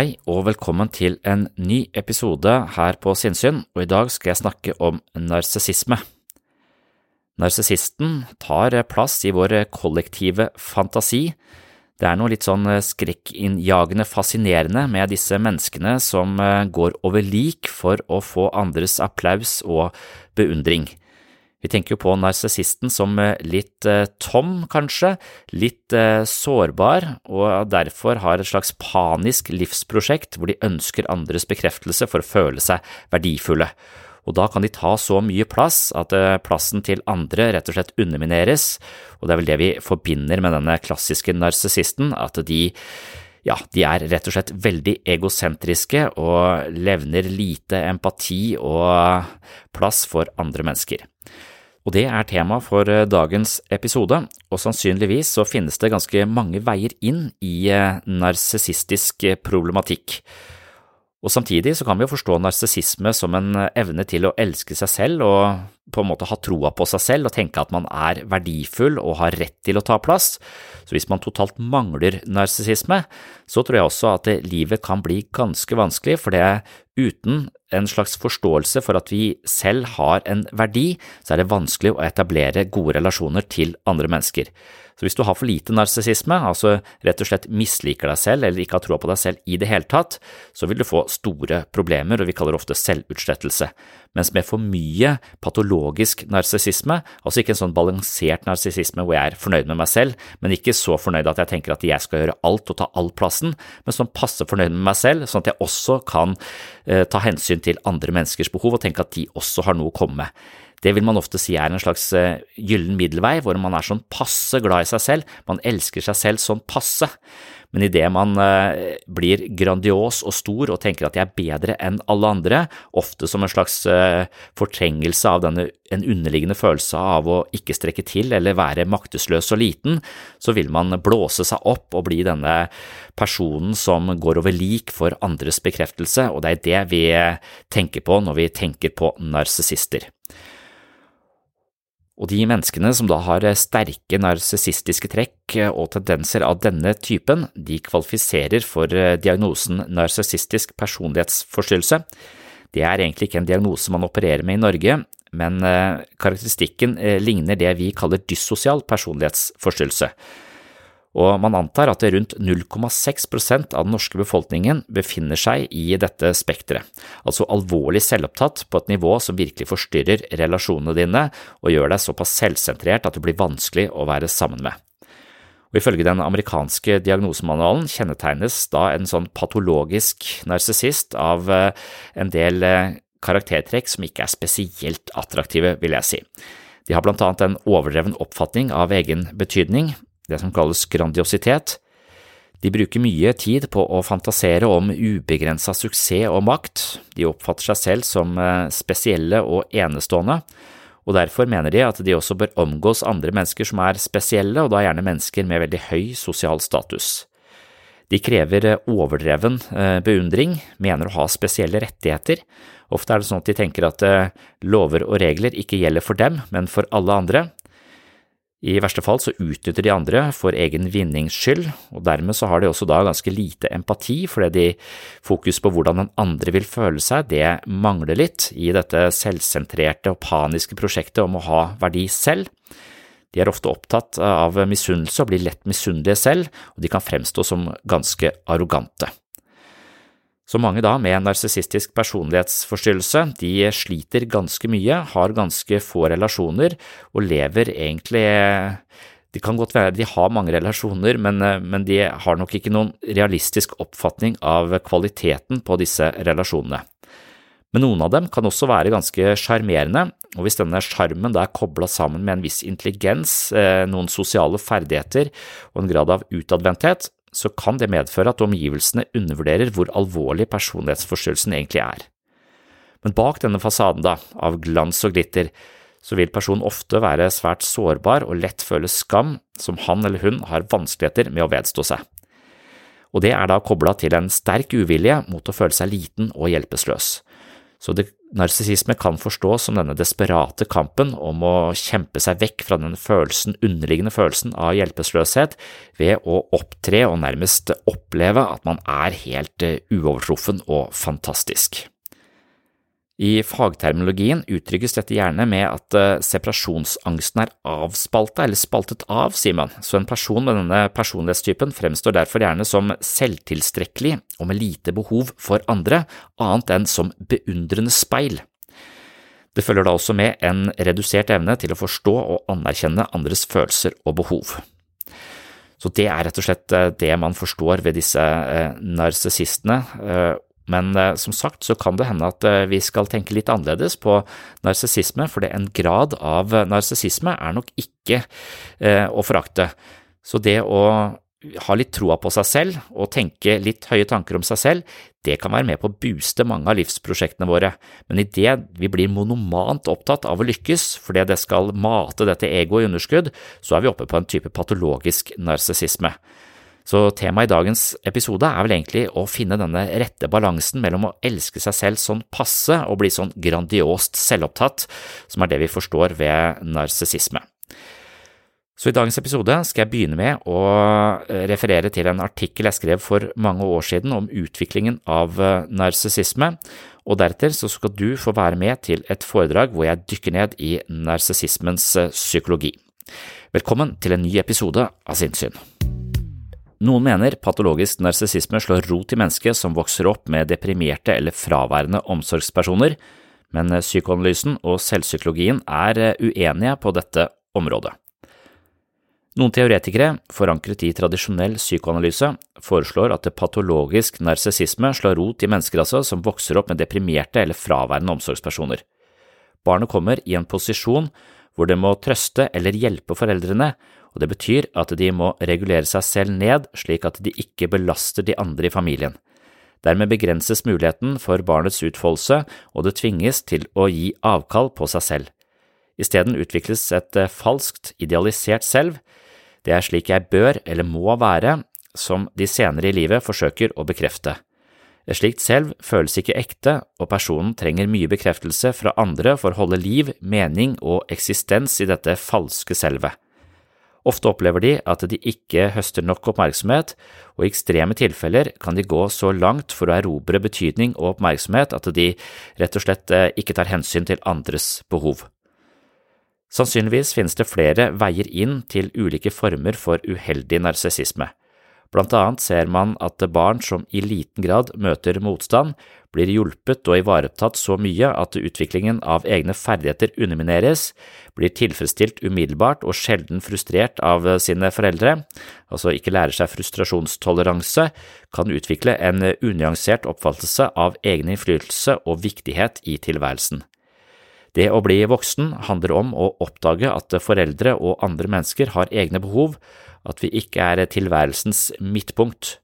Hei og velkommen til en ny episode her på Sinnsyn, og i dag skal jeg snakke om narsissisme. Narsissisten tar plass i vår kollektive fantasi. Det er noe litt sånn skrekkinnjagende fascinerende med disse menneskene som går over lik for å få andres applaus og beundring. Vi tenker jo på narsissisten som litt tom, kanskje, litt sårbar, og derfor har et slags panisk livsprosjekt hvor de ønsker andres bekreftelse for å føle seg verdifulle. Og da kan de ta så mye plass at plassen til andre rett og slett undermineres, og det er vel det vi forbinder med denne klassiske narsissisten, at de ja, de er rett og slett veldig egosentriske og levner lite empati og plass for andre mennesker. Og det er tema for dagens episode, og sannsynligvis så finnes det ganske mange veier inn i narsissistisk problematikk. Og samtidig så kan vi jo forstå narsissisme som en evne til å elske seg selv og på en måte ha troa på seg selv og tenke at man er verdifull og har rett til å ta plass. Så hvis man totalt mangler narsissisme, så tror jeg også at livet kan bli ganske vanskelig, for det uten en slags forståelse for at vi selv har en verdi, så er det vanskelig å etablere gode relasjoner til andre mennesker. Så hvis du har for lite narsissisme, altså rett og slett misliker deg selv eller ikke har troa på deg selv i det hele tatt, så vil du få store problemer, og vi kaller det ofte selvutslettelse. Mens med for mye patologisk narsissisme, altså ikke en sånn balansert narsissisme hvor jeg er fornøyd med meg selv, men ikke så fornøyd at jeg tenker at jeg skal gjøre alt og ta all plassen, men sånn passe fornøyd med meg selv, sånn at jeg også kan eh, ta hensyn til andre menneskers behov og tenke at de også har noe å komme med. Det vil man ofte si er en slags gyllen middelvei, hvor man er sånn passe glad i seg selv, man elsker seg selv sånn passe. Men idet man blir grandios og stor og tenker at jeg er bedre enn alle andre, ofte som en slags fortrengelse av denne, en underliggende følelse av å ikke strekke til eller være maktesløs og liten, så vil man blåse seg opp og bli denne personen som går over lik for andres bekreftelse, og det er det vi tenker på når vi tenker på narsissister. Og de menneskene som da har sterke narsissistiske trekk og tendenser av denne typen, de kvalifiserer for diagnosen narsissistisk personlighetsforstyrrelse. Det er egentlig ikke en diagnose man opererer med i Norge, men karakteristikken ligner det vi kaller dyssosial personlighetsforstyrrelse og man antar at rundt 0,6 av den norske befolkningen befinner seg i dette spekteret, altså alvorlig selvopptatt på et nivå som virkelig forstyrrer relasjonene dine og gjør deg såpass selvsentrert at du blir vanskelig å være sammen med. Og Ifølge den amerikanske diagnosemanualen kjennetegnes da en sånn patologisk narsissist av eh, en del eh, karaktertrekk som ikke er spesielt attraktive, vil jeg si. De har blant annet en overdreven oppfatning av egen betydning, det som kalles grandiositet. De bruker mye tid på å fantasere om ubegrensa suksess og makt, de oppfatter seg selv som eh, spesielle og enestående, og derfor mener de at de også bør omgås andre mennesker som er spesielle, og da gjerne mennesker med veldig høy sosial status. De krever eh, overdreven eh, beundring, mener å ha spesielle rettigheter. Ofte er det sånn at de tenker at lover og regler ikke gjelder for dem, men for alle andre, i verste fall så utnytter de andre for egen vinnings skyld, og dermed så har de også da ganske lite empati, fordi de fokus på hvordan den andre vil føle seg, det mangler litt i dette selvsentrerte og paniske prosjektet om å ha verdi selv. De er ofte opptatt av misunnelse og blir lett misunnelige selv, og de kan fremstå som ganske arrogante. Så mange da med narsissistisk personlighetsforstyrrelse, de sliter ganske mye, har ganske få relasjoner og lever egentlig de kan godt være de har mange relasjoner, men, men, de har nok ikke noen realistisk oppfatning av kvaliteten på disse relasjonene. Men noen av dem kan også være ganske sjarmerende, og hvis denne sjarmen er kobla sammen med en viss intelligens, eh, noen sosiale ferdigheter og en grad av utadvendthet, så kan det medføre at omgivelsene undervurderer hvor alvorlig personlighetsforstyrrelsen egentlig er. Men bak denne fasaden da, av glans og glitter, så vil personen ofte være svært sårbar og lett føle skam som han eller hun har vanskeligheter med å vedstå seg. Og det er da kobla til en sterk uvilje mot å føle seg liten og hjelpeløs. Så det Narsissisme kan forstås som denne desperate kampen om å kjempe seg vekk fra den følelsen, underliggende følelsen av hjelpeløshet ved å opptre og nærmest oppleve at man er helt eh, uovertruffen og fantastisk. I fagterminologien uttrykkes dette gjerne med at eh, separasjonsangsten er avspalta eller spaltet av, sier man, så en person med denne personlighetstypen fremstår derfor gjerne som selvtilstrekkelig og med lite behov for andre, annet enn som beundrende speil. Det følger da også med en redusert evne til å forstå og anerkjenne andres følelser og behov. Så det er rett og slett eh, det man forstår ved disse eh, narsissistene, men eh, som sagt så kan det hende at eh, vi skal tenke litt annerledes på narsissisme, for en grad av narsissisme er nok ikke eh, å forakte. Så det å ha litt troa på seg selv og tenke litt høye tanker om seg selv, det kan være med på å booste mange av livsprosjektene våre, men idet vi blir monomant opptatt av å lykkes fordi det skal mate dette egoet i underskudd, så er vi oppe på en type patologisk narsissisme. Så temaet i dagens episode er vel egentlig å finne denne rette balansen mellom å elske seg selv sånn passe og bli sånn grandiost selvopptatt, som er det vi forstår ved narsissisme. Så i dagens episode skal jeg begynne med å referere til en artikkel jeg skrev for mange år siden om utviklingen av eh, narsissisme, og deretter så skal du få være med til et foredrag hvor jeg dykker ned i narsissismens eh, psykologi. Velkommen til en ny episode av Sinnssyn. Noen mener patologisk narsissisme slår rot i mennesket som vokser opp med deprimerte eller fraværende omsorgspersoner, men psykoanalysen og selvpsykologien er eh, uenige på dette området. Noen teoretikere, forankret i tradisjonell psykoanalyse, foreslår at patologisk narsissisme slår rot i mennesker altså som vokser opp med deprimerte eller fraværende omsorgspersoner. Barnet kommer i en posisjon hvor det må trøste eller hjelpe foreldrene, og det betyr at de må regulere seg selv ned slik at de ikke belaster de andre i familien. Dermed begrenses muligheten for barnets utfoldelse, og det tvinges til å gi avkall på seg selv. Isteden utvikles et eh, falskt, idealisert selv, det er slik jeg bør eller må være, som de senere i livet forsøker å bekrefte. Et slikt selv føles ikke ekte, og personen trenger mye bekreftelse fra andre for å holde liv, mening og eksistens i dette falske selvet. Ofte opplever de at de ikke høster nok oppmerksomhet, og i ekstreme tilfeller kan de gå så langt for å erobre betydning og oppmerksomhet at de rett og slett eh, ikke tar hensyn til andres behov. Sannsynligvis finnes det flere veier inn til ulike former for uheldig narsissisme. Blant annet ser man at barn som i liten grad møter motstand, blir hjulpet og ivaretatt så mye at utviklingen av egne ferdigheter undermineres, blir tilfredsstilt umiddelbart og sjelden frustrert av sine foreldre, altså ikke lærer seg frustrasjonstoleranse, kan utvikle en unyansert oppfattelse av egen innflytelse og viktighet i tilværelsen. Det å bli voksen handler om å oppdage at foreldre og andre mennesker har egne behov, at vi ikke er tilværelsens midtpunkt.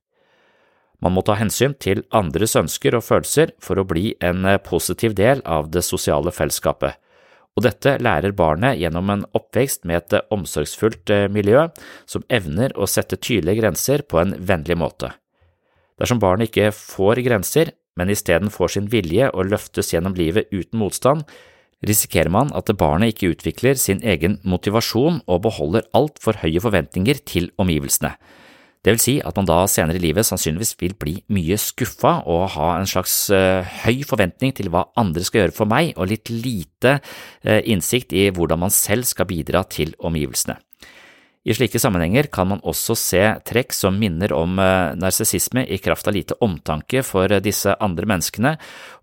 Man må ta hensyn til andres ønsker og følelser for å bli en positiv del av det sosiale fellesskapet, og dette lærer barnet gjennom en oppvekst med et omsorgsfullt eh, miljø som evner å sette tydelige grenser på en vennlig måte. Dersom barnet ikke får grenser, men isteden får sin vilje og løftes gjennom livet uten motstand, risikerer man at barnet ikke utvikler sin egen motivasjon og beholder altfor høye forventninger til omgivelsene. Det vil si at man da senere i livet sannsynligvis vil bli mye skuffa og ha en slags uh, høy forventning til hva andre skal gjøre for meg, og litt lite uh, innsikt i hvordan man selv skal bidra til omgivelsene. I slike sammenhenger kan man også se trekk som minner om eh, narsissisme i kraft av lite omtanke for eh, disse andre menneskene,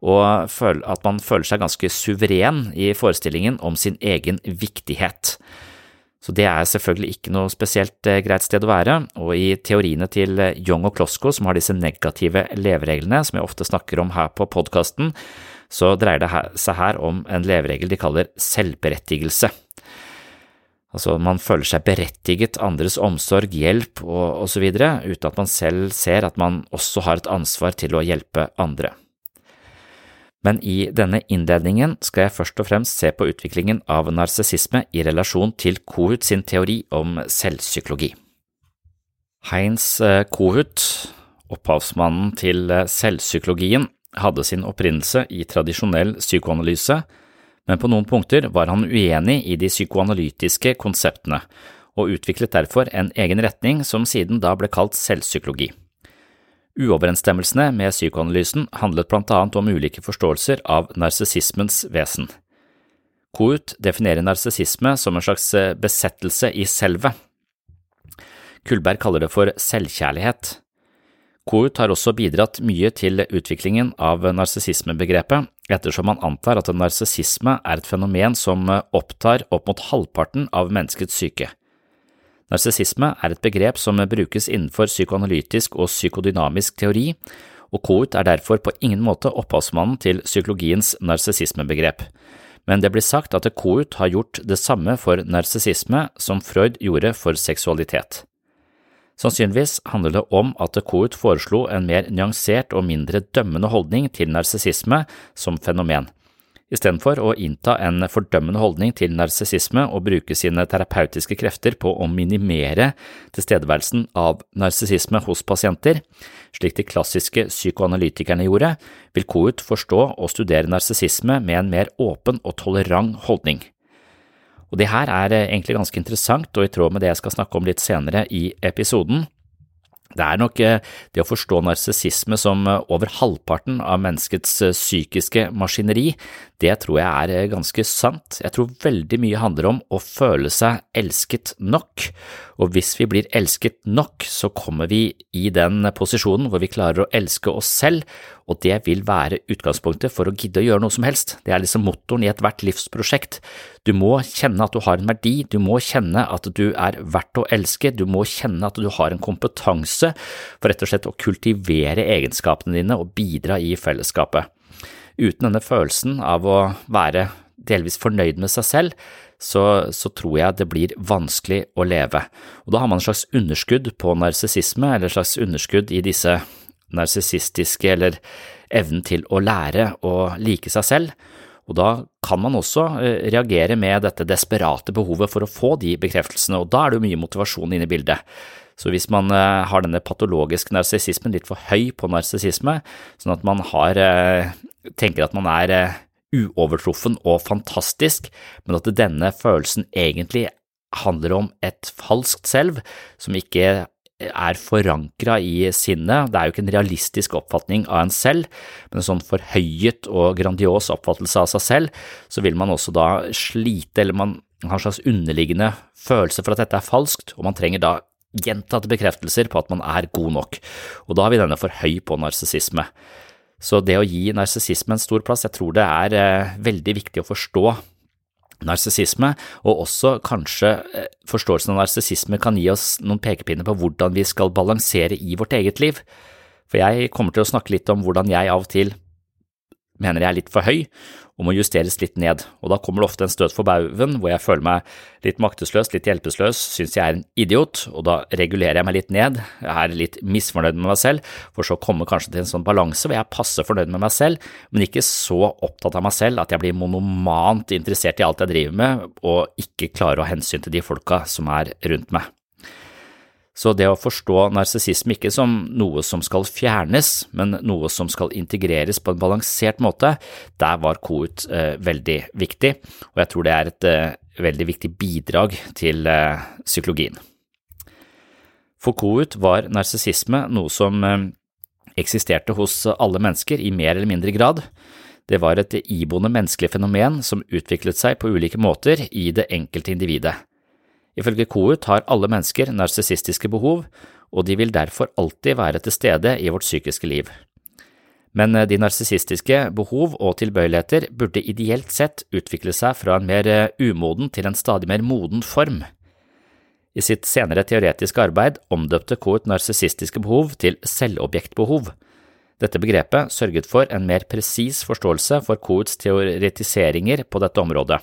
og at man føler seg ganske suveren i forestillingen om sin egen viktighet. Så det er selvfølgelig ikke noe spesielt eh, greit sted å være, og i teoriene til Young og Klosko, som har disse negative levereglene som jeg ofte snakker om her på podkasten, så dreier det seg her om en leveregel de kaller selvberettigelse. Altså, man føler seg berettiget andres omsorg, hjelp og osv., uten at man selv ser at man også har et ansvar til å hjelpe andre. Men i denne innledningen skal jeg først og fremst se på utviklingen av narsissisme i relasjon til Kohut sin teori om selvpsykologi. Heinz eh, Kohut, opphavsmannen til eh, selvpsykologien, hadde sin opprinnelse i tradisjonell psykoanalyse, men på noen punkter var han uenig i de psykoanalytiske konseptene, og utviklet derfor en egen retning som siden da ble kalt selvpsykologi. Uoverensstemmelsene med psykoanalysen handlet blant annet om ulike forståelser av narsissismens vesen. Kout definerer narsissisme som en slags eh, besettelse i selvet. Kullberg kaller det for selvkjærlighet. Kout har også bidratt mye til utviklingen av narsissismebegrepet, ettersom man antar at narsissisme er et fenomen som opptar opp mot halvparten av menneskets syke. Narsissisme er et begrep som brukes innenfor psykoanalytisk og psykodynamisk teori, og Kohut er derfor på ingen måte opphavsmannen til psykologiens narsissismebegrep, men det blir sagt at Kohut har gjort det samme for narsissisme som Freud gjorde for seksualitet. Sannsynligvis handler det om at Kohut foreslo en mer nyansert og mindre dømmende holdning til narsissisme som fenomen. Istedenfor å innta en fordømmende holdning til narsissisme og bruke sine terapeutiske krefter på å minimere tilstedeværelsen av narsissisme hos pasienter, slik de klassiske psykoanalytikerne gjorde, vil Kohut forstå og studere narsissisme med en mer åpen og tolerant holdning. Og det her er eh, egentlig ganske interessant og i tråd med det jeg skal snakke om litt senere i episoden. Det er nok eh, det å forstå narsissisme som eh, over halvparten av menneskets psykiske maskineri, det tror jeg er ganske sant. Jeg tror veldig mye handler om å føle seg elsket nok, og hvis vi blir elsket nok, så kommer vi i den posisjonen hvor vi klarer å elske oss selv, og det vil være utgangspunktet for å gidde å gjøre noe som helst. Det er liksom motoren i ethvert livsprosjekt. Du må kjenne at du har en verdi, du må kjenne at du er verdt å elske, du må kjenne at du har en kompetanse for rett og slett å kultivere egenskapene dine og bidra i fellesskapet. Uten denne følelsen av å være delvis fornøyd med seg selv, så, så, tror jeg det blir vanskelig å leve. Og da har man en slags underskudd på narsissisme, eller en slags underskudd i disse narsissistiske eller evnen til å lære å like seg selv, og da kan man også eh, reagere med dette desperate behovet for å få de bekreftelsene, og da er det jo mye motivasjon inne i bildet. Så hvis man eh, har denne patologiske narsissismen litt for høy på narsissisme, sånn at man har, eh, tenker at man er eh, uovertruffen og fantastisk, men at denne følelsen egentlig handler om et falskt selv som ikke er forankra i sinnet. Det er jo ikke en realistisk oppfatning av en selv, men en sånn forhøyet og grandios oppfattelse av seg selv, så vil man også da slite, eller man har en slags underliggende følelse for at dette er falskt, og man trenger da gjentatte bekreftelser på at man er god nok, og da har vi denne for høy på narsissisme. Så det å gi narsissisme en stor plass, jeg tror det er eh, veldig viktig å forstå narsissisme, og også kanskje eh, forståelsen av narsissisme kan gi oss noen pekepinner på hvordan vi skal balansere i vårt eget liv. For jeg kommer til å snakke litt om hvordan jeg av og til mener jeg er litt for høy og må justeres litt ned, og da kommer det ofte en støt for baugen hvor jeg føler meg litt maktesløs, litt hjelpeløs, synes jeg er en idiot, og da regulerer jeg meg litt ned, jeg er litt misfornøyd med meg selv, for så å komme kanskje til en sånn balanse hvor jeg er passe fornøyd med meg selv, men ikke så opptatt av meg selv at jeg blir monomant interessert i alt jeg driver med, og ikke klarer å ha hensyn til de folka som er rundt meg. Så det å forstå narsissisme ikke som noe som skal fjernes, men noe som skal integreres på en balansert måte, der var KOUT eh, veldig viktig, og jeg tror det er et eh, veldig viktig bidrag til eh, psykologien. For KOUT var narsissisme noe som eh, eksisterte hos alle mennesker i mer eller mindre grad. Det var et iboende menneskelig fenomen som utviklet seg på ulike måter i det enkelte individet. Ifølge KOUT har alle mennesker narsissistiske behov, og de vil derfor alltid være til stede i vårt psykiske liv. Men eh, de narsissistiske behov og tilbøyeligheter burde ideelt sett utvikle seg fra en mer eh, umoden til en stadig mer moden form. I sitt senere teoretiske arbeid omdøpte KOUT narsissistiske behov til selvobjektbehov. Dette begrepet sørget for en mer presis forståelse for KOUTs teoretiseringer på dette området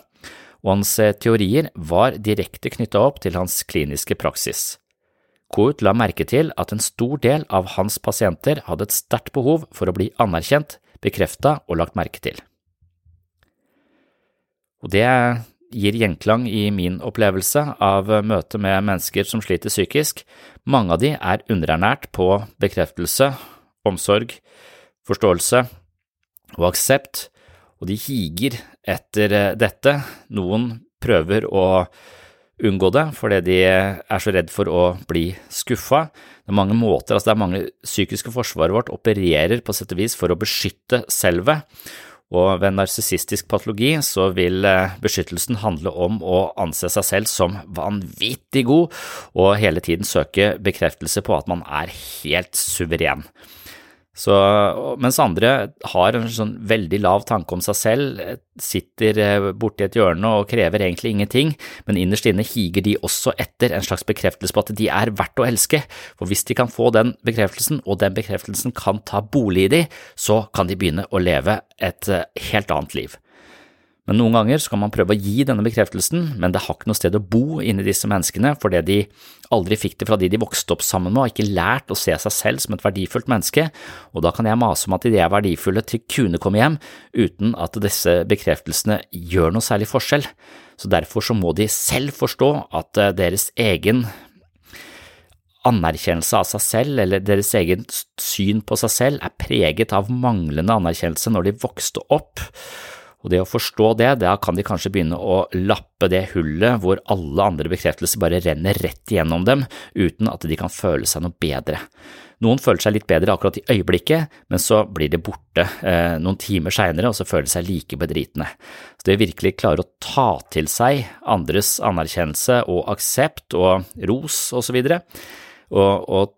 og hans eh, teorier var direkte knyttet opp til hans kliniske praksis. Kout la merke til at en stor del av hans pasienter hadde et sterkt behov for å bli anerkjent, bekrefta og lagt merke til. Og det gir gjenklang i min opplevelse av møtet med mennesker som sliter psykisk. Mange av de er underernært på bekreftelse, omsorg, forståelse og aksept, og de higer etter eh, dette. Noen prøver å unngå det fordi de er så redd for å bli skuffa. Det er mange måter, altså det er mange psykiske forsvaret vårt opererer på sett og vis for å beskytte selvet. Og ved narsissistisk patologi så vil eh, beskyttelsen handle om å anse seg selv som vanvittig god og hele tiden søke bekreftelse på at man er helt suveren. Så, mens andre har en sånn veldig lav tanke om seg selv, sitter eh, borti et hjørne og krever egentlig ingenting, men innerst inne higer de også etter en slags bekreftelse på at de er verdt å elske, for hvis de kan få den bekreftelsen, og den bekreftelsen kan ta bolig i de, så kan de begynne å leve et eh, helt annet liv. Men noen ganger så kan man prøve å gi denne bekreftelsen, men det har ikke noe sted å bo inni disse menneskene fordi de aldri fikk det fra de de vokste opp sammen med og ikke lært å se seg selv som et verdifullt menneske, og da kan jeg mase om at de er verdifulle til kunne komme hjem uten at disse bekreftelsene gjør noe særlig forskjell. Så derfor så må de selv forstå at eh, deres egen anerkjennelse av seg selv eller deres egen syn på seg selv er preget av manglende anerkjennelse når de vokste opp, og det å forstå det, da kan de kanskje begynne å lappe det hullet hvor alle andre bekreftelser bare renner rett igjennom dem uten at de kan føle seg noe bedre. Noen føler seg litt bedre akkurat i øyeblikket, men så blir det borte eh, noen timer seinere, og så føler de seg like bedritne. Så det å virkelig klare å ta til seg andres anerkjennelse og aksept og ros og så videre, og, og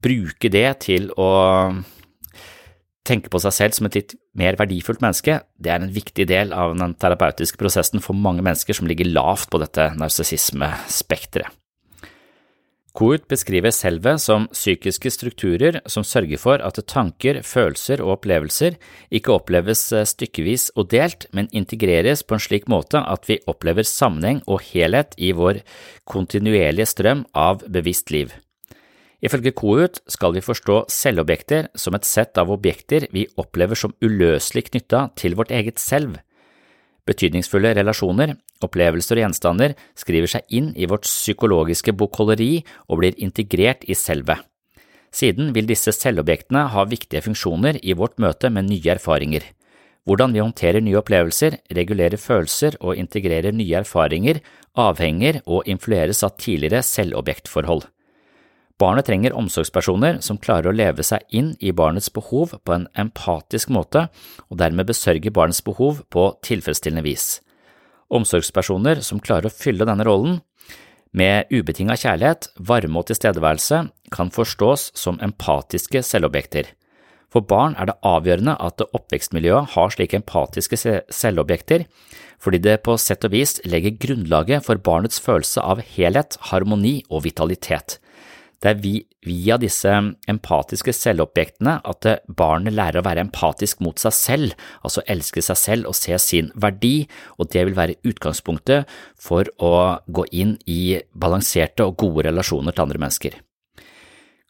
bruke det til å tenke på seg selv som et litt mer verdifullt menneske, det er en viktig del av den terapeutiske prosessen for mange mennesker som ligger lavt på dette narsissismespekteret. Kout beskriver selvet som psykiske strukturer som sørger for at tanker, følelser og opplevelser ikke oppleves stykkevis og delt, men integreres på en slik måte at vi opplever sammenheng og helhet i vår kontinuerlige strøm av bevisst liv. Ifølge KOUT skal vi forstå selvobjekter som et sett av objekter vi opplever som uløselig knytta til vårt eget selv. Betydningsfulle relasjoner opplevelser og gjenstander skriver seg inn i vårt psykologiske bokholderi og blir integrert i selvet. Siden vil disse selvobjektene ha viktige funksjoner i vårt møte med nye erfaringer. Hvordan vi håndterer nye opplevelser, regulerer følelser og integrerer nye erfaringer, avhenger og influeres av tidligere selvobjektforhold. Barnet trenger omsorgspersoner som klarer å leve seg inn i barnets behov på en empatisk måte, og dermed besørge barnets behov på tilfredsstillende vis. Omsorgspersoner som klarer å fylle denne rollen, med ubetinga kjærlighet, varme og tilstedeværelse, kan forstås som empatiske selvobjekter. For barn er det avgjørende at oppvekstmiljøet har slike empatiske selvobjekter, fordi det på sett og vis legger grunnlaget for barnets følelse av helhet, harmoni og vitalitet. Det er via disse empatiske selvobjektene at barnet lærer å være empatisk mot seg selv, altså elske seg selv og se sin verdi, og det vil være utgangspunktet for å gå inn i balanserte og gode relasjoner til andre mennesker.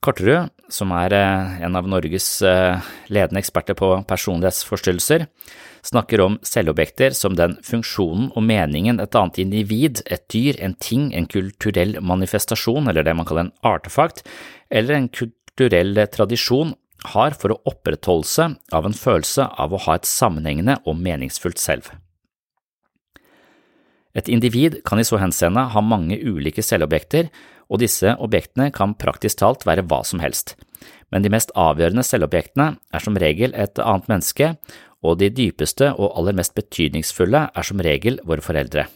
Korterud, som er eh, en av Norges eh, ledende eksperter på personlighetsforstyrrelser, snakker om selvobjekter som den funksjonen og meningen et annet individ, et dyr, en ting, en kulturell manifestasjon, eller det man kaller en artefakt, eller en kulturell tradisjon har for å opprettholdelse av en følelse av å ha et sammenhengende og meningsfullt selv. Et individ kan i så henseende ha mange ulike selvobjekter, og disse objektene kan praktisk talt være hva som helst. Men de mest avgjørende selvobjektene er som regel et annet menneske, og de dypeste og aller mest betydningsfulle er som regel våre foreldre.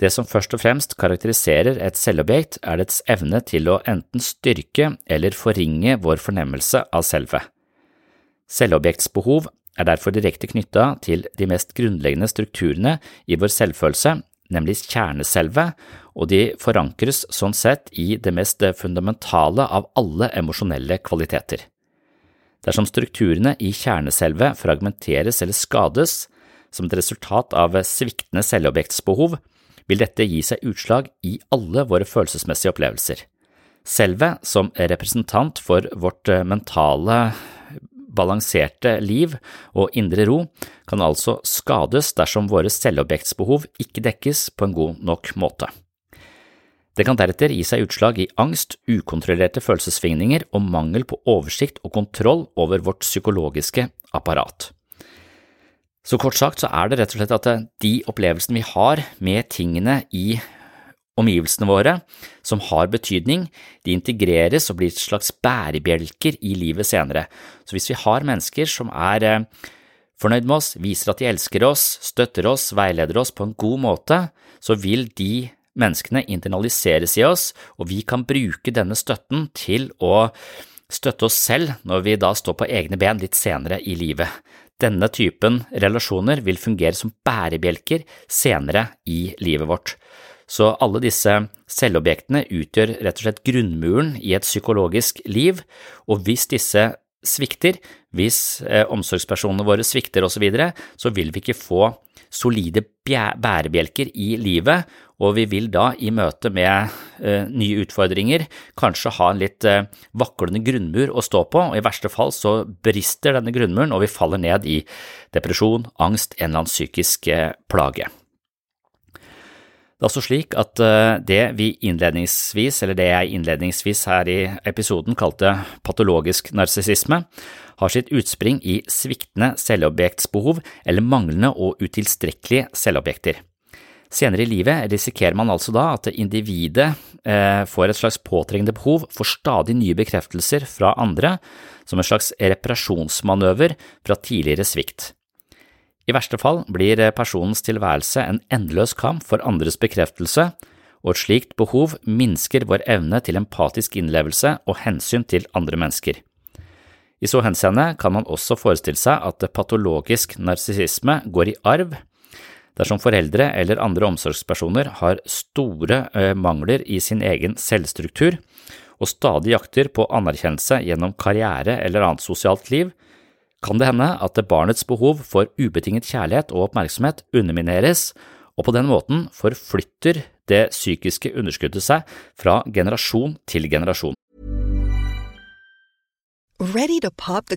Det som først og fremst karakteriserer et selvobjekt, er dets evne til å enten styrke eller forringe vår fornemmelse av selve. Selvobjektsbehov er derfor direkte knytta til de mest grunnleggende strukturene i vår selvfølelse, nemlig kjerneselvet, og de forankres sånn sett i det mest fundamentale av alle emosjonelle kvaliteter. Dersom strukturene i kjerneselvet fragmenteres eller skades som et resultat av sviktende selvobjektsbehov, vil dette gi seg utslag i alle våre følelsesmessige opplevelser. Selvet som representant for vårt mentale balanserte liv og indre ro kan altså skades dersom våre selvobjektsbehov ikke dekkes på en god nok måte. Det kan deretter gi seg utslag i angst, ukontrollerte følelsessvingninger og mangel på oversikt og kontroll over vårt psykologiske apparat. Så kort sagt så er det rett og slett at de opplevelsene vi har med tingene i omgivelsene våre som har betydning, de integreres og blir et slags bærebjelker i livet senere. Så hvis vi har mennesker som er eh, fornøyd med oss, viser at de elsker oss, støtter oss, veileder oss på en god måte, så vil de menneskene internaliseres i oss, og vi kan bruke denne støtten til å støtte oss selv når vi da står på egne ben litt senere i livet. Denne typen relasjoner vil fungere som bærebjelker senere i livet vårt. Så alle disse selvobjektene utgjør rett og slett grunnmuren i et psykologisk liv, og hvis disse svikter, hvis eh, omsorgspersonene våre svikter osv., så, så vil vi ikke få solide bærebjelker i livet, og vi vil da i møte med eh, nye utfordringer kanskje ha en litt eh, vaklende grunnmur å stå på, og i verste fall så brister denne grunnmuren, og vi faller ned i depresjon, angst, en eller annen psykisk eh, plage. Det er også slik at eh, det vi innledningsvis, eller det jeg innledningsvis her i episoden kalte patologisk narsissisme, har sitt utspring i sviktende selvobjektsbehov eller manglende og utilstrekkelige selvobjekter. Senere i livet risikerer man altså da at individet eh, får et slags påtrengende behov for stadig nye bekreftelser fra andre, som en slags reparasjonsmanøver fra tidligere svikt. I verste fall blir personens tilværelse en endeløs kamp for andres bekreftelse, og et slikt behov minsker vår evne til empatisk innlevelse og hensyn til andre mennesker. I så henseende kan man også forestille seg at patologisk narsissisme går i arv dersom foreldre eller andre omsorgspersoner har store eh, mangler i sin egen selvstruktur og stadig jakter på anerkjennelse gjennom karriere eller annet sosialt liv, kan det hende at barnets behov for ubetinget kjærlighet og oppmerksomhet undermineres, og på den måten forflytter det psykiske underskuddet seg fra generasjon til generasjon. Ready to pop the?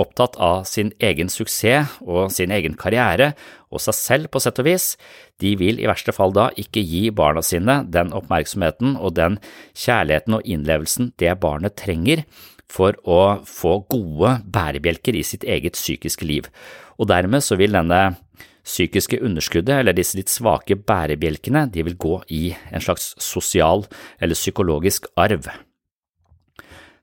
opptatt av sin egen suksess og sin egen karriere, og seg selv på sett og vis, de vil i verste fall da ikke gi barna sine den oppmerksomheten og den kjærligheten og innlevelsen det barnet trenger for å få gode bærebjelker i sitt eget psykiske liv, og dermed så vil denne psykiske underskuddet, eller disse litt svake bærebjelkene, de vil gå i en slags sosial eller psykologisk arv.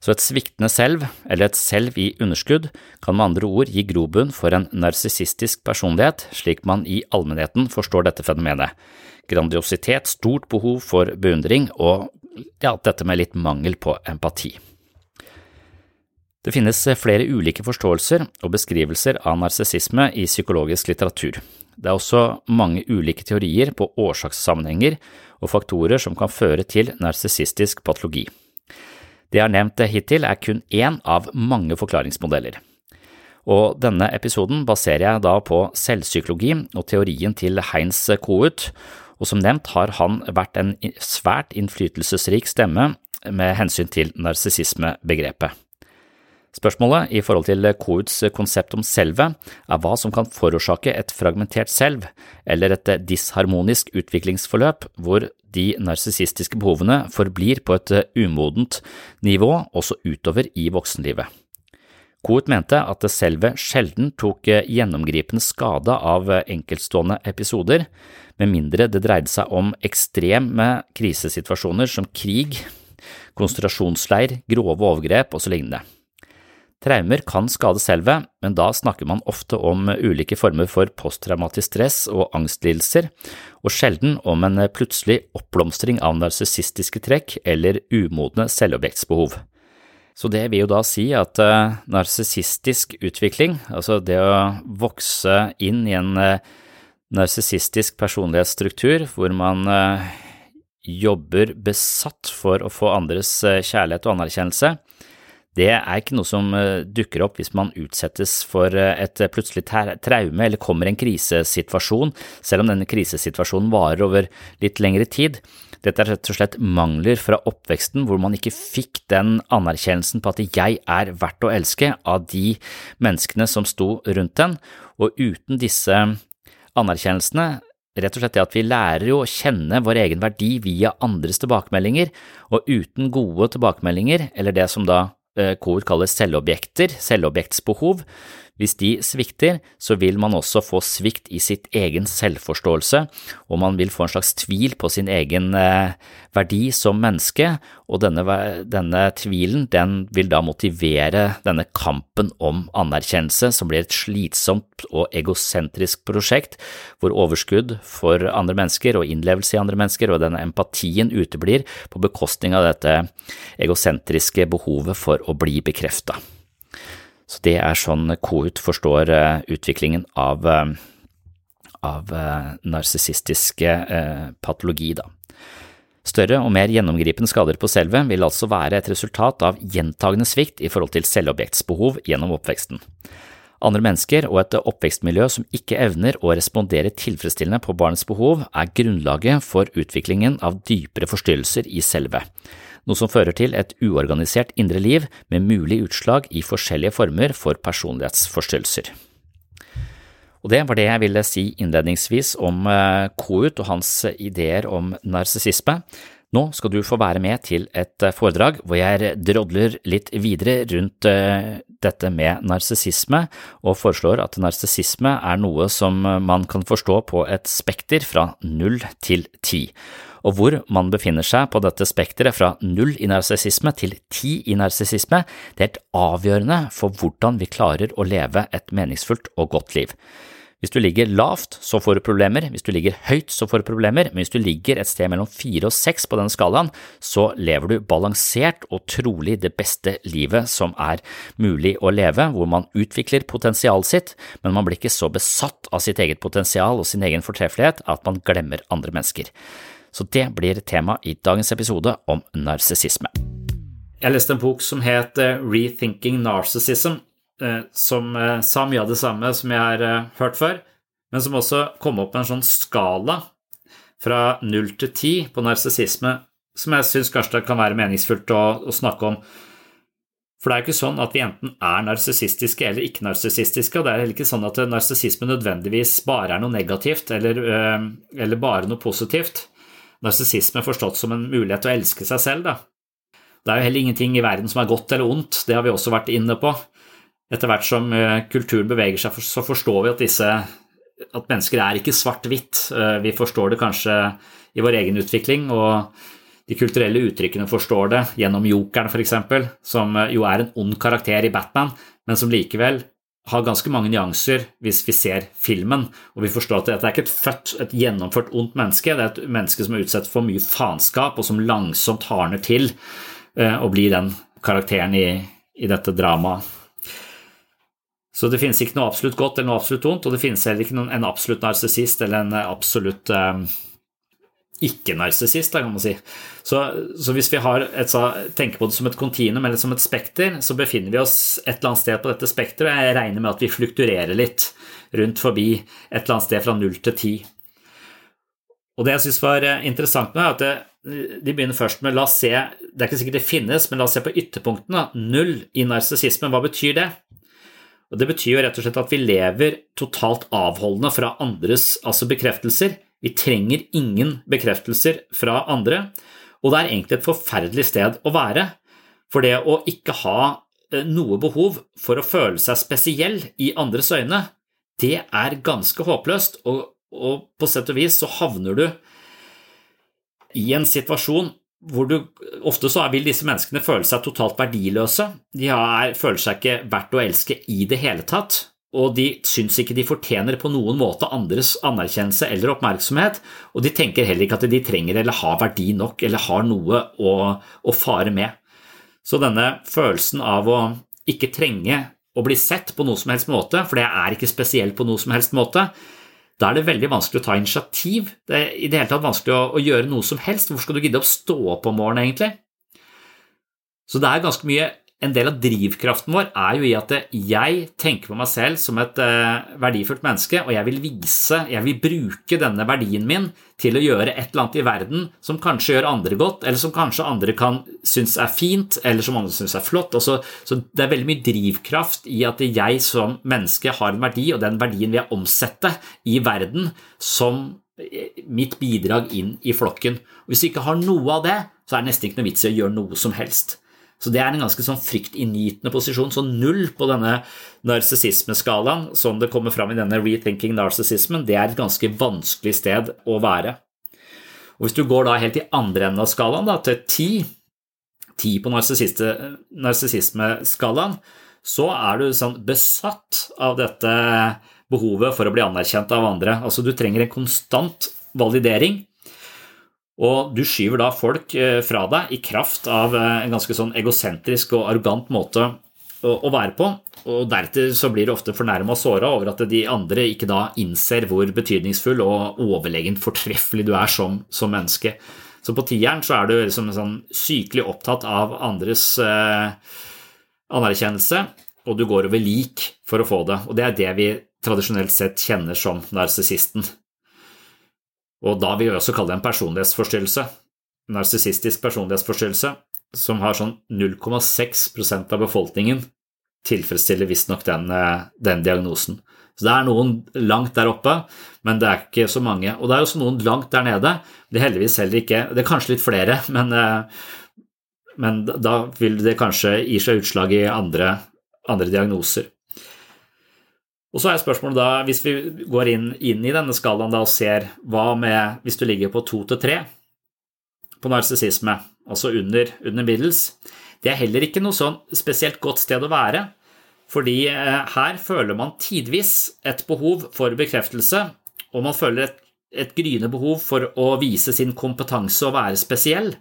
Så et sviktende selv, eller et selv i underskudd, kan med andre ord gi grobunn for en narsissistisk personlighet, slik man i allmennheten forstår dette fenomenet. Grandiositet, stort behov for beundring og ja, dette med litt mangel på empati. Det finnes flere ulike forståelser og beskrivelser av narsissisme i psykologisk litteratur. Det er også mange ulike teorier på årsakssammenhenger og faktorer som kan føre til narsissistisk patologi. Det jeg har nevnt hittil er kun én av mange forklaringsmodeller. Og denne episoden baserer jeg da på selvpsykologi og teorien til Heinz Kohut, og som nevnt har han vært en svært innflytelsesrik stemme med hensyn til narsissismebegrepet. Spørsmålet i forhold til Kohuts konsept om selvet er hva som kan forårsake et fragmentert selv, eller et disharmonisk utviklingsforløp hvor de narsissistiske behovene forblir på et umodent nivå også utover i voksenlivet. Coet mente at selve sjelden tok gjennomgripende skade av enkeltstående episoder, med mindre det dreide seg om ekstreme krisesituasjoner som krig, konsentrasjonsleir, grove overgrep og så lignende. Traumer kan skade selvet, men da snakker man ofte om ulike former for posttraumatisk stress og angstlidelser, og sjelden om en plutselig oppblomstring av narsissistiske trekk eller umodne selvobjektsbehov. Så det vil jo da si at uh, narsissistisk utvikling, altså det å vokse inn i en uh, narsissistisk personlighetsstruktur hvor man uh, jobber besatt for å få andres kjærlighet og anerkjennelse, det er ikke noe som eh, dukker opp hvis man utsettes for eh, et plutselig traume eller kommer i en krisesituasjon, selv om denne krisesituasjonen varer over litt lengre tid. Dette er rett og slett mangler fra oppveksten hvor man ikke fikk den anerkjennelsen på at jeg er verdt å elske av de menneskene som sto rundt den, og uten disse anerkjennelsene rett og slett det at vi lærer jo å kjenne vår egen verdi via andres tilbakemeldinger, og uten gode tilbakemeldinger, eller det som da KOR eh, kaller selvobjekter, selvobjektsbehov. Hvis de svikter, så vil man også få svikt i sitt egen selvforståelse, og man vil få en slags tvil på sin egen eh, verdi som menneske, og denne, denne tvilen den vil da motivere denne kampen om anerkjennelse, som blir et slitsomt og egosentrisk prosjekt, hvor overskudd for andre mennesker og innlevelse i andre mennesker og denne empatien uteblir på bekostning av dette egosentriske behovet for å bli bekrefta. Så det er sånn KOUT forstår eh, utviklingen av, eh, av eh, narsissistisk eh, patologi, da. Større og mer gjennomgripende skader på selve vil altså være et resultat av gjentagende svikt i forhold til selvobjektsbehov gjennom oppveksten. Andre mennesker og et oppvekstmiljø som ikke evner å respondere tilfredsstillende på barnets behov, er grunnlaget for utviklingen av dypere forstyrrelser i selve, noe som fører til et uorganisert indre liv med mulig utslag i forskjellige former for personlighetsforstyrrelser. Og det var det jeg ville si innledningsvis om Kout Kohut og hans ideer om narsissisme. Nå skal du få være med til et eh, foredrag hvor jeg drodler litt videre rundt eh, dette med narsissisme, og foreslår at narsissisme er noe som man kan forstå på et spekter fra null til ti og hvor man befinner seg på dette spekteret fra null i narsissisme til ti i narsissisme, det er helt avgjørende for hvordan vi klarer å leve et meningsfullt og godt liv. Hvis du ligger lavt, så får du problemer, hvis du ligger høyt, så får du problemer, men hvis du ligger et sted mellom fire og seks på den skalaen, så lever du balansert og trolig det beste livet som er mulig å leve, hvor man utvikler potensialet sitt, men man blir ikke så besatt av sitt eget potensial og sin egen fortreffelighet at man glemmer andre mennesker så det blir tema i dagens episode om narsissisme. Jeg leste en bok som het eh, Rethinking Narcissism, eh, som eh, sa mye av det samme som jeg har hørt før, men som også kom opp med en sånn skala fra null til ti på narsissisme som jeg syns kanskje det kan være meningsfullt å, å, snakke om. For det er jo ikke sånn at vi enten er narsissistiske eller ikke narsissistiske, og det er heller ikke sånn at narsissisme nødvendigvis bare er noe negativt eller, eller bare noe positivt narsissisme forstått som en mulighet til å elske seg selv, da. Det er jo heller ingenting i verden som er godt eller ondt, det har vi også vært inne på. Etter hvert som eh, kulturen beveger seg, så forstår vi at disse at mennesker er ikke svart-hvitt. Eh, vi forstår det kanskje i vår egen utvikling, og de kulturelle uttrykkene forstår det gjennom jokeren, f.eks., som eh, jo er en ond karakter i Batman, men som likevel har ganske mange nyanser hvis vi ser filmen, og vi forstår at dette er ikke et født, et gjennomført ondt menneske, det er et menneske som er utsatt for mye faenskap, og som langsomt hardner til eh, og blir den karakteren i, i dette dramaet. Så det finnes ikke noe absolutt godt eller noe absolutt ondt, og det finnes heller ikke en absolutt narsissist eller en absolutt eh, ikke-narsissist, kan man si. Så, så, hvis vi et, tenker på det som et kontinuum eller som et spekter, så befinner vi oss et eller annet sted på dette spekteret, og jeg regner med at vi flukturerer litt rundt forbi et eller annet sted fra null til ti. Og det jeg syns var eh, interessant med, er at det, de begynner først med la oss se Det er ikke sikkert det finnes, men la oss se på ytterpunktene. Null i narsissisme, hva betyr det? Og Det betyr jo rett og slett at vi lever totalt avholdende fra andres altså bekreftelser. Vi trenger ingen bekreftelser fra andre, og det er egentlig et forferdelig sted å være. For det å ikke ha eh, noe behov for å føle seg spesiell i andres øyne, det er ganske håpløst, og, og på sett og vis så havner du i en situasjon hvor du ofte så vil disse menneskene føle seg totalt verdiløse. De er, føler seg ikke verdt å elske i det hele tatt og de syns ikke de fortjener på noen måte andres anerkjennelse eller oppmerksomhet, og de tenker heller ikke at de trenger eller har verdi nok eller har noe å, å fare med. Så denne følelsen av å ikke trenge å bli sett på noe som helst måte, for det er ikke spesielt på noe som helst måte, da er det veldig vanskelig å ta initiativ. Det er i det hele tatt vanskelig å, å gjøre noe som helst. Hvorfor skal du gidde å stå opp om morgenen, egentlig? Så det er ganske mye en del av drivkraften vår er jo i at jeg tenker på meg selv som et eh, verdifullt menneske, og jeg vil vise, jeg vil bruke denne verdien min til å gjøre et eller annet i verden som kanskje gjør andre godt, eller som kanskje andre kan synes er fint, eller som andre synes er flott. Så, så det er veldig mye drivkraft i at jeg som menneske har en verdi, og den verdien vil jeg omsette i verden som eh, mitt bidrag inn i flokken. Og hvis vi ikke har noe av det, så er det nesten ikke noe vits i å gjøre noe som helst. Så det er en ganske sånn fryktinngytende posisjon. Så null på denne narsissismeskalaen, som det kommer fram i denne rethinking narcissismen, det er et ganske vanskelig sted å være. Og Hvis du går da helt i andre enden av skalaen, da, til ti, ti på narsissismeskalaen, så er du sånn besatt av dette behovet for å bli anerkjent av andre. Altså Du trenger en konstant validering og du skyver da folk eh, fra deg i kraft av eh, en ganske sånn egosentrisk og arrogant måte å være på, og deretter så blir du ofte fornærma og såra over at de andre ikke da innser hvor betydningsfull og overlegent fortreffelig du er som, som menneske. Så på tieren så er du liksom sånn sykelig opptatt av andres eh, anerkjennelse, og du går over lik for å få det. Og det er det vi tradisjonelt sett kjenner som narsissisten. Og da vil vi også kalle det en personlighetsforstyrrelse. Narsissistisk personlighetsforstyrrelse, som har sånn 0,6% av befolkningen tilfredsstiller visstnok den, eh, den diagnosen. Så det er noen langt der oppe, men det er ikke så mange. Og det er også noen langt der nede. Det er heldigvis heller ikke Det er kanskje litt flere, men, eh, men da vil det kanskje gi seg utslag i andre, andre diagnoser. Og så er spørsmålet da, hvis vi går inn, inn i denne skalaen da og ser hva med hvis du ligger på to til tre på narsissisme, altså under, under middels, det er heller ikke noe sånn spesielt godt sted å være, fordi eh, her føler man tidvis et behov for bekreftelse, og man føler et, et gryende behov for å vise sin kompetanse og være spesiell.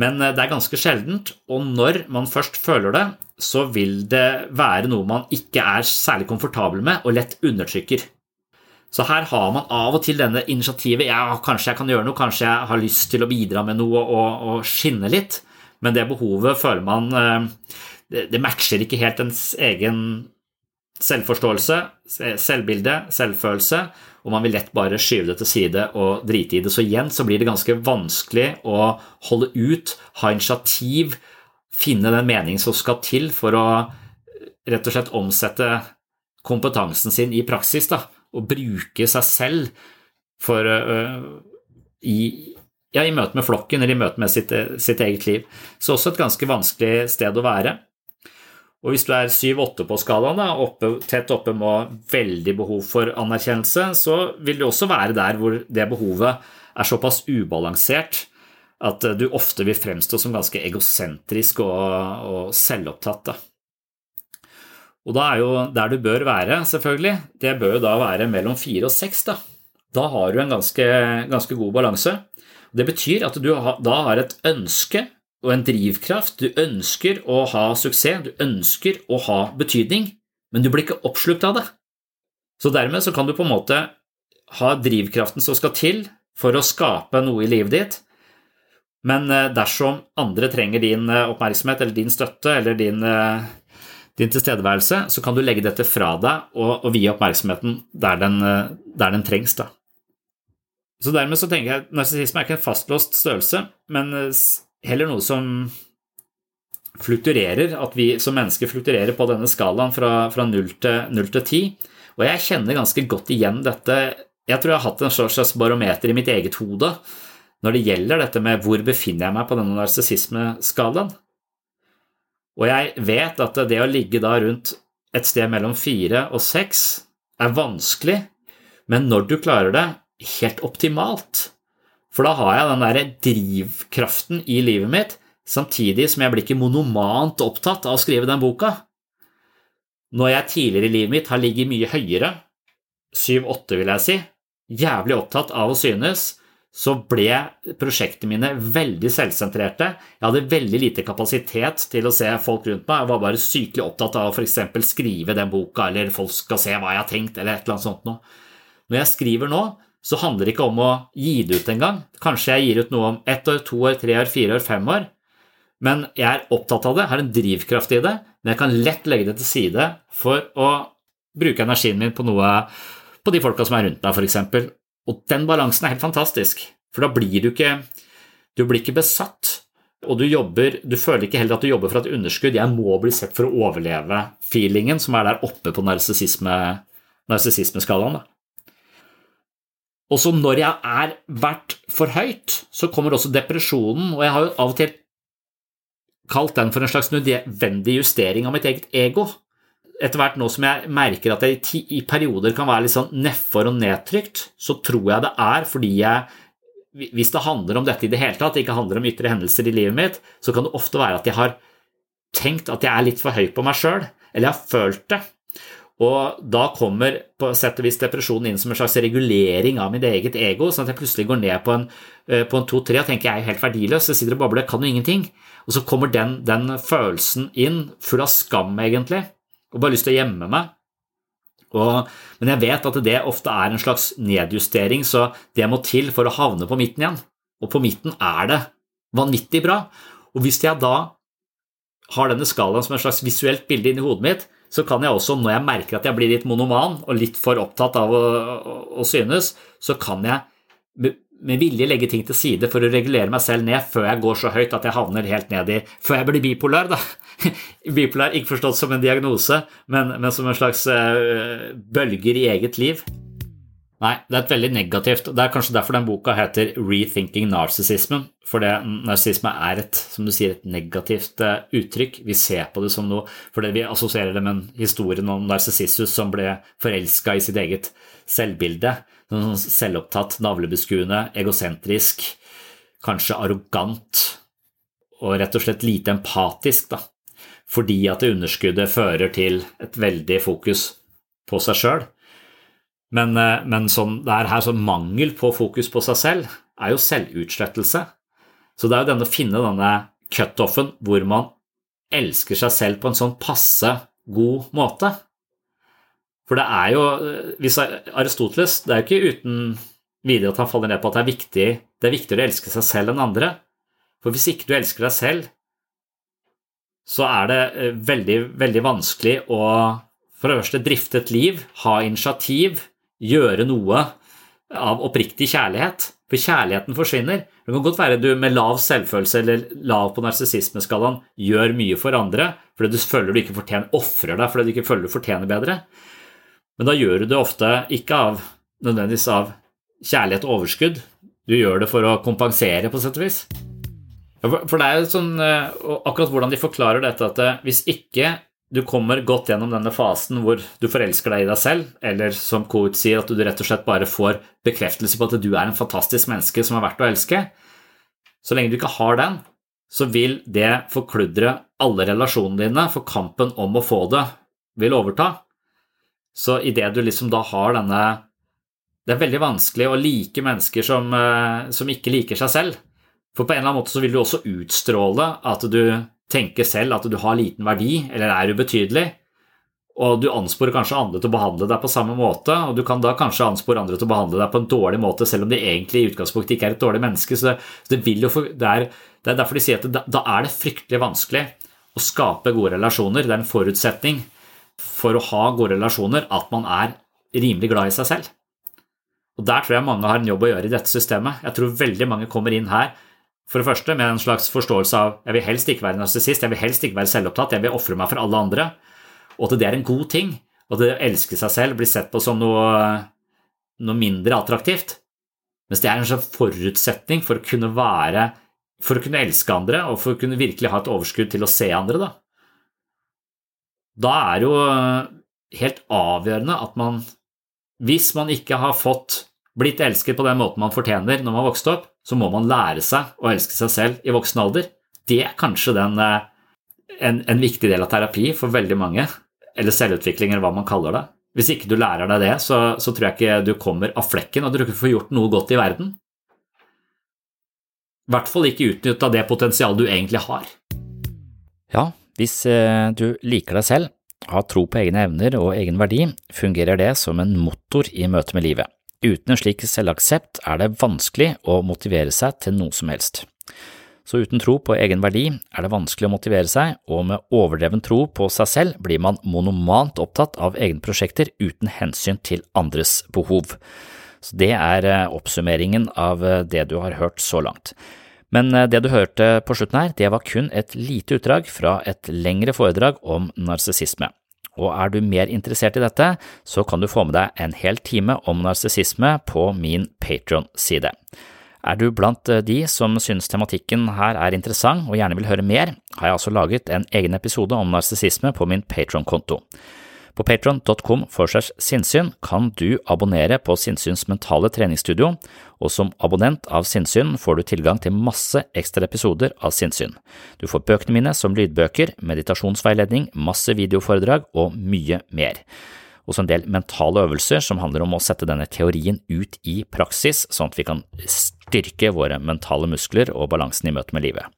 Men eh, det er ganske sjeldent, og når man først føler det, så vil det være noe man ikke er særlig komfortabel med og lett undertrykker. Så her har man av og til denne initiativet ja, kanskje jeg kan gjøre noe, kanskje jeg har lyst til å bidra med noe og, og skinne litt, men det behovet føler man eh, det, matcher ikke helt ens egen selvforståelse, selvbilde, selvfølelse, og man vil lett bare skyve det til side og drite i det. Så igjen så blir det ganske vanskelig å holde ut, ha initiativ, finne den meningen som skal til for å rett og slett omsette kompetansen sin i praksis, da, og bruke seg selv for, uh, i, ja, i møte med flokken eller i møte med sitt, sitt, eget liv. Så også et ganske vanskelig sted å være. Og hvis du er 7-8 på skalaen, da, oppe, tett oppe med veldig behov for anerkjennelse, så vil du også være der hvor det behovet er såpass ubalansert at du ofte vil fremstå som ganske egosentrisk og, og selvopptatt. Da. Og da er jo der du bør være, selvfølgelig, det bør jo da være mellom fire og seks. Da. da har du en ganske, ganske god balanse. Det betyr at du da har et ønske og en drivkraft. Du ønsker å ha suksess, du ønsker å ha betydning, men du blir ikke oppslukt av det. Så dermed så kan du på en måte ha drivkraften som skal til for å skape noe i livet ditt, men eh, dersom andre trenger din eh, oppmerksomhet eller din støtte eller din, eh, din tilstedeværelse, så kan du legge dette fra deg og, og vie oppmerksomheten der den, der den trengs. Da. Så dermed så tenker jeg at narsissisme er ikke en fastlåst størrelse, men heller noe som flukturerer, at vi som mennesker flukturerer på denne skalaen fra, fra 0 til, 10. Og jeg kjenner ganske godt igjen dette. Jeg tror jeg har hatt en slags barometer i mitt eget hode når det gjelder dette med hvor befinner jeg meg på denne narsissismeskalaen. Og jeg vet at det å ligge da rundt et sted mellom fire og seks er vanskelig, men når du klarer det helt optimalt, for da har jeg den der drivkraften i livet mitt, samtidig som jeg blir ikke monomant opptatt av å skrive den boka. Når jeg tidligere i livet mitt har ligget mye høyere, syv-åtte vil jeg si, jævlig opptatt av å synes, så ble prosjektene mine veldig selvsentrerte. Jeg hadde veldig lite kapasitet til å se folk rundt meg. Jeg var bare sykelig opptatt av å f.eks. skrive den boka, eller folk skal se hva jeg har tenkt, eller et eller annet sånt noe. Når jeg skriver nå, så handler det ikke om å gi det ut engang. Kanskje jeg gir ut noe om ett år, to år, tre år, fire år, fem år. Men jeg er opptatt av det, har en drivkraft i det, men jeg kan lett legge det til side for å bruke energien min på noe på de folka som er rundt meg, f.eks. Og den balansen er helt fantastisk, for da blir du ikke Du blir ikke besatt, og du jobber Du føler ikke heller at du jobber for et underskudd. Jeg må bli sett for å overleve-feelingen som er der oppe på narsissismeskalaen. Også når jeg er vært for høyt, så kommer også depresjonen, og jeg har jo av og til kalt den for en slags nødvendig justering av mitt eget ego etter hvert nå som jeg merker at jeg i, perioder kan være litt sånn nedfor og nedtrykt, så tror jeg det er fordi jeg Hvis det handler om dette i det hele tatt, ikke handler om ytre hendelser i livet mitt, så kan det ofte være at jeg har tenkt at jeg er litt for høy på meg sjøl, eller jeg har følt det. Og da kommer på sett og vis depresjonen inn som en slags regulering av mitt eget ego, sånn at jeg plutselig går ned på en, eh, en to-tre og tenker jeg er helt verdiløs, jeg sitter og babler, kan jo ingenting. Og så kommer den, den følelsen inn, full av skam egentlig, og bare lyst til å gjemme meg. Og, men jeg vet at det ofte er en slags nedjustering, så det må til for å havne på midten igjen. Og på midten er det vanvittig bra. Og hvis jeg da har denne skalaen som et slags visuelt bilde inni hodet mitt, så kan jeg også, når jeg merker at jeg blir litt monoman og litt for opptatt av å, å, å synes, så kan jeg med, vilje legge ting til side for å regulere meg selv ned før jeg går så høyt at jeg havner helt ned i Før jeg blir bipolar, da. Bipolar ikke forstått som en diagnose, men, men som en slags uh, bølger i eget liv. Nei, det er et veldig negativt Det er kanskje derfor den boka heter Rethinking Narcissism, for det, narsissisme er et, som du sier, et negativt uh, uttrykk. Vi ser på det som noe fordi vi assosierer det med historien om narsissus som ble forelska i sitt eget selvbilde. Sånn selvopptatt, navlebeskuende, egosentrisk, kanskje arrogant og rett og slett lite empatisk, da. Fordi at det underskuddet fører til et veldig fokus på seg sjøl. Men, eh, men sånn, det er her sånn mangel på fokus på seg selv er jo selvutslettelse. Så det er jo denne å finne denne cutoffen hvor man elsker seg selv på en sånn passe god måte. For det er jo eh, Aristoteles Det er jo ikke uten videre at han faller ned på at det er, viktig, det er viktigere å elske seg selv enn andre. For hvis ikke du elsker deg selv, så er det eh, veldig, veldig vanskelig å for det første drifte et liv, ha initiativ, gjøre noe av oppriktig kjærlighet. For kjærligheten forsvinner. Det kan godt være du med lav selvfølelse eller lav på narsissismeskalaen gjør mye for andre fordi du føler du ikke fortjener, ofrer deg fordi du ikke føler du fortjener bedre. Men da gjør du det ofte ikke av nødvendigvis av kjærlighet og overskudd. Du gjør det for å kompensere, på sett og vis. For det er jo sånn, eh, akkurat hvordan de forklarer dette, at eh, hvis ikke du kommer godt gjennom denne fasen hvor du forelsker deg i deg selv, eller som Kout sier, at du rett og slett bare får bekreftelse på at du er en fantastisk menneske som er verdt å elske. Så lenge du ikke har den, så vil det forkludre alle relasjonene dine, for kampen om å få det vil overta. Så idet du liksom da har denne Det er veldig vanskelig å like mennesker som, eh, som ikke liker seg selv. For på en eller annen måte så vil du også utstråle at du tenker selv at du har liten verdi eller er ubetydelig, og du ansporer kanskje andre til å behandle deg på samme måte, og du kan da kanskje anspore andre til å behandle deg på en dårlig måte, selv om de egentlig i utgangspunktet ikke er et dårlig menneske. Så det, det, for, det, er, det er, derfor de sier at da er det fryktelig vanskelig å skape gode relasjoner. Det er en forutsetning for å ha gode relasjoner at man er rimelig glad i seg selv. Og Der tror jeg mange har en jobb å gjøre i dette systemet. Jeg tror veldig mange kommer inn her for det første med en slags forståelse av jeg vil helst ikke være narsissist, jeg vil helst ikke være selvopptatt, jeg vil ofre meg for alle andre, og at det er en god ting, og at det å elske seg selv blir sett på som noe, noe mindre attraktivt. Mens det er en slags forutsetning for å kunne være for å kunne elske andre og for å kunne virkelig ha et overskudd til å se andre. Da, da er jo helt avgjørende at man, hvis man ikke har fått blitt elsket på den måten man fortjener når man har vokst opp, så må man lære seg å elske seg selv i voksen alder. Det er kanskje den, eh, en, en, viktig del av terapi for veldig mange, eller selvutvikling, eller hva man kaller det. Hvis ikke du lærer deg det, så, så tror jeg ikke du kommer av flekken, og du ikke får gjort noe godt i verden. I hvert fall ikke utnytta det potensialet du egentlig har. Ja, hvis eh, du liker deg selv, har tro på egne evner og egen verdi, fungerer det som en motor i møte med livet. Uten en slik selvaksept er det vanskelig å motivere seg til noe som helst. Så uten tro på egen verdi er det vanskelig å motivere seg, og med overdreven tro på seg selv blir man monomant opptatt av egne prosjekter uten hensyn til andres behov. Så Det er eh, oppsummeringen av eh, det du har hørt så langt. Men eh, det du hørte på slutten her, det var kun et lite utdrag fra et lengre foredrag om narsissisme. Og er du mer interessert i dette, så kan du få med deg en hel time om narsissisme på min Patron-side. Er du blant eh, de som synes tematikken her er interessant og gjerne vil høre mer, har jeg altså laget en egen episode om narsissisme på min Patron-konto. På patron.com sinnssyn kan du abonnere på Sinnsyns mentale treningsstudio, og som abonnent av Sinnsyn får du tilgang til masse ekstra episoder av Sinnsyn. Du får bøkene mine som lydbøker, meditasjonsveiledning, masse videoforedrag og mye mer. også en del mentale øvelser som handler om å sette denne teorien ut i praksis, sånn at vi kan styrke våre mentale muskler og balansen i møte med livet.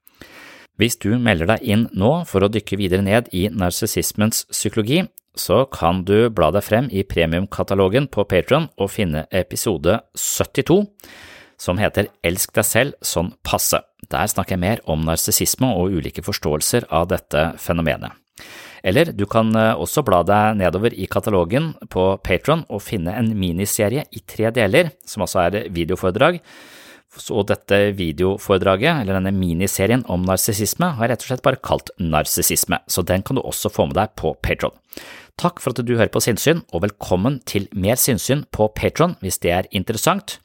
Hvis du melder deg inn nå for å dykke videre ned i narsissismens psykologi, så kan du bla deg frem i premiumkatalogen på Patron og finne episode 72, som heter Elsk deg selv sånn passe. Der snakker jeg mer om narsissisme og ulike forståelser av dette fenomenet. Eller du kan eh, også bla deg nedover i katalogen på Patron og finne en miniserie i tre deler, som altså er videoforedrag. Og dette videoforedraget, eller denne miniserien om narsissisme, har jeg rett og slett bare kalt Narsissisme, så den kan du også få med deg på Patron. Takk for at du hører på Sinnsyn, og velkommen til mer sinnsyn på Patron hvis det er interessant.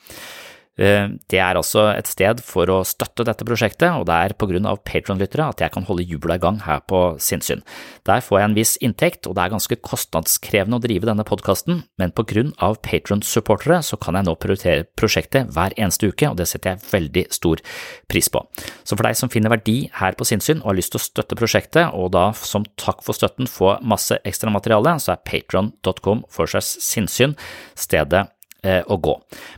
Eh, det er altså et sted for å støtte dette prosjektet, og det er på grunn av Patron-lyttere at jeg kan holde hjula i gang her på Sinnsyn. Der får jeg en viss inntekt, og det er ganske kostnadskrevende å drive denne podkasten, men på grunn av Patron-supportere så kan jeg nå prioritere prosjektet hver eneste uke, og det setter jeg veldig stor pris på. Så for deg som finner verdi her på Sinnsyn og har lyst til å støtte prosjektet, og da som takk for støtten få masse ekstra materiale, så er patron.com for seg sinnssyn stedet å gå.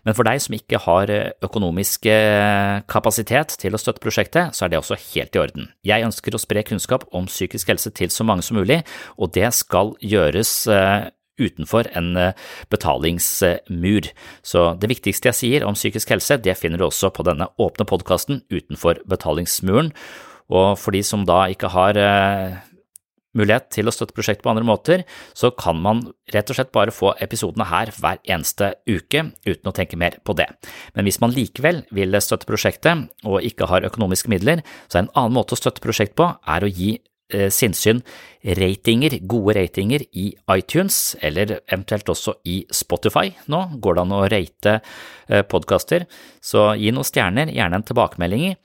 Men for deg som ikke har eh, økonomisk eh, kapasitet til å støtte prosjektet, så er det også helt i orden. Jeg ønsker å spre kunnskap om psykisk helse til så mange som mulig, og det skal gjøres utenfor en betalingsmur. Så det viktigste jeg sier om psykisk helse, det finner du også på denne åpne podkasten utenfor betalingsmuren. Og for de som da ikke har mulighet til å støtte prosjektet på andre måter, så kan man rett og slett bare få episodene her hver eneste uke uten å tenke mer på det. Men hvis man likevel vil støtte prosjektet og ikke har økonomiske midler, så er en annen måte å støtte prosjektet på er å gi sinnssyn ratinger, gode ratinger i iTunes, eller eventuelt også i Spotify. Nå går det an å rate eh, podkaster, så gi noen stjerner, gjerne en tilbakemelding.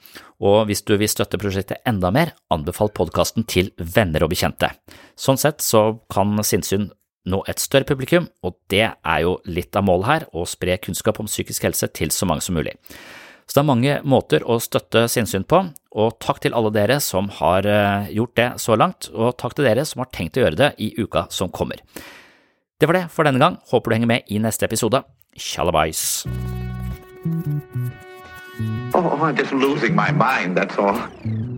Og hvis du vil støtte prosjektet enda mer, anbefal podkasten til venner og bekjente. Sånn sett så kan sinnssyn nå et større publikum, og det er jo litt av målet her, å spre kunnskap om psykisk helse til så mange som mulig. Så det er mange måter å støtte sinnssyn på, og takk til alle dere som har eh, gjort det så langt, og takk til dere som har tenkt å gjøre det i uka som kommer. Det var det for denne gang, håper du henger med i neste episode. Tjallabais! Oh, I'm just losing my mind, that's all.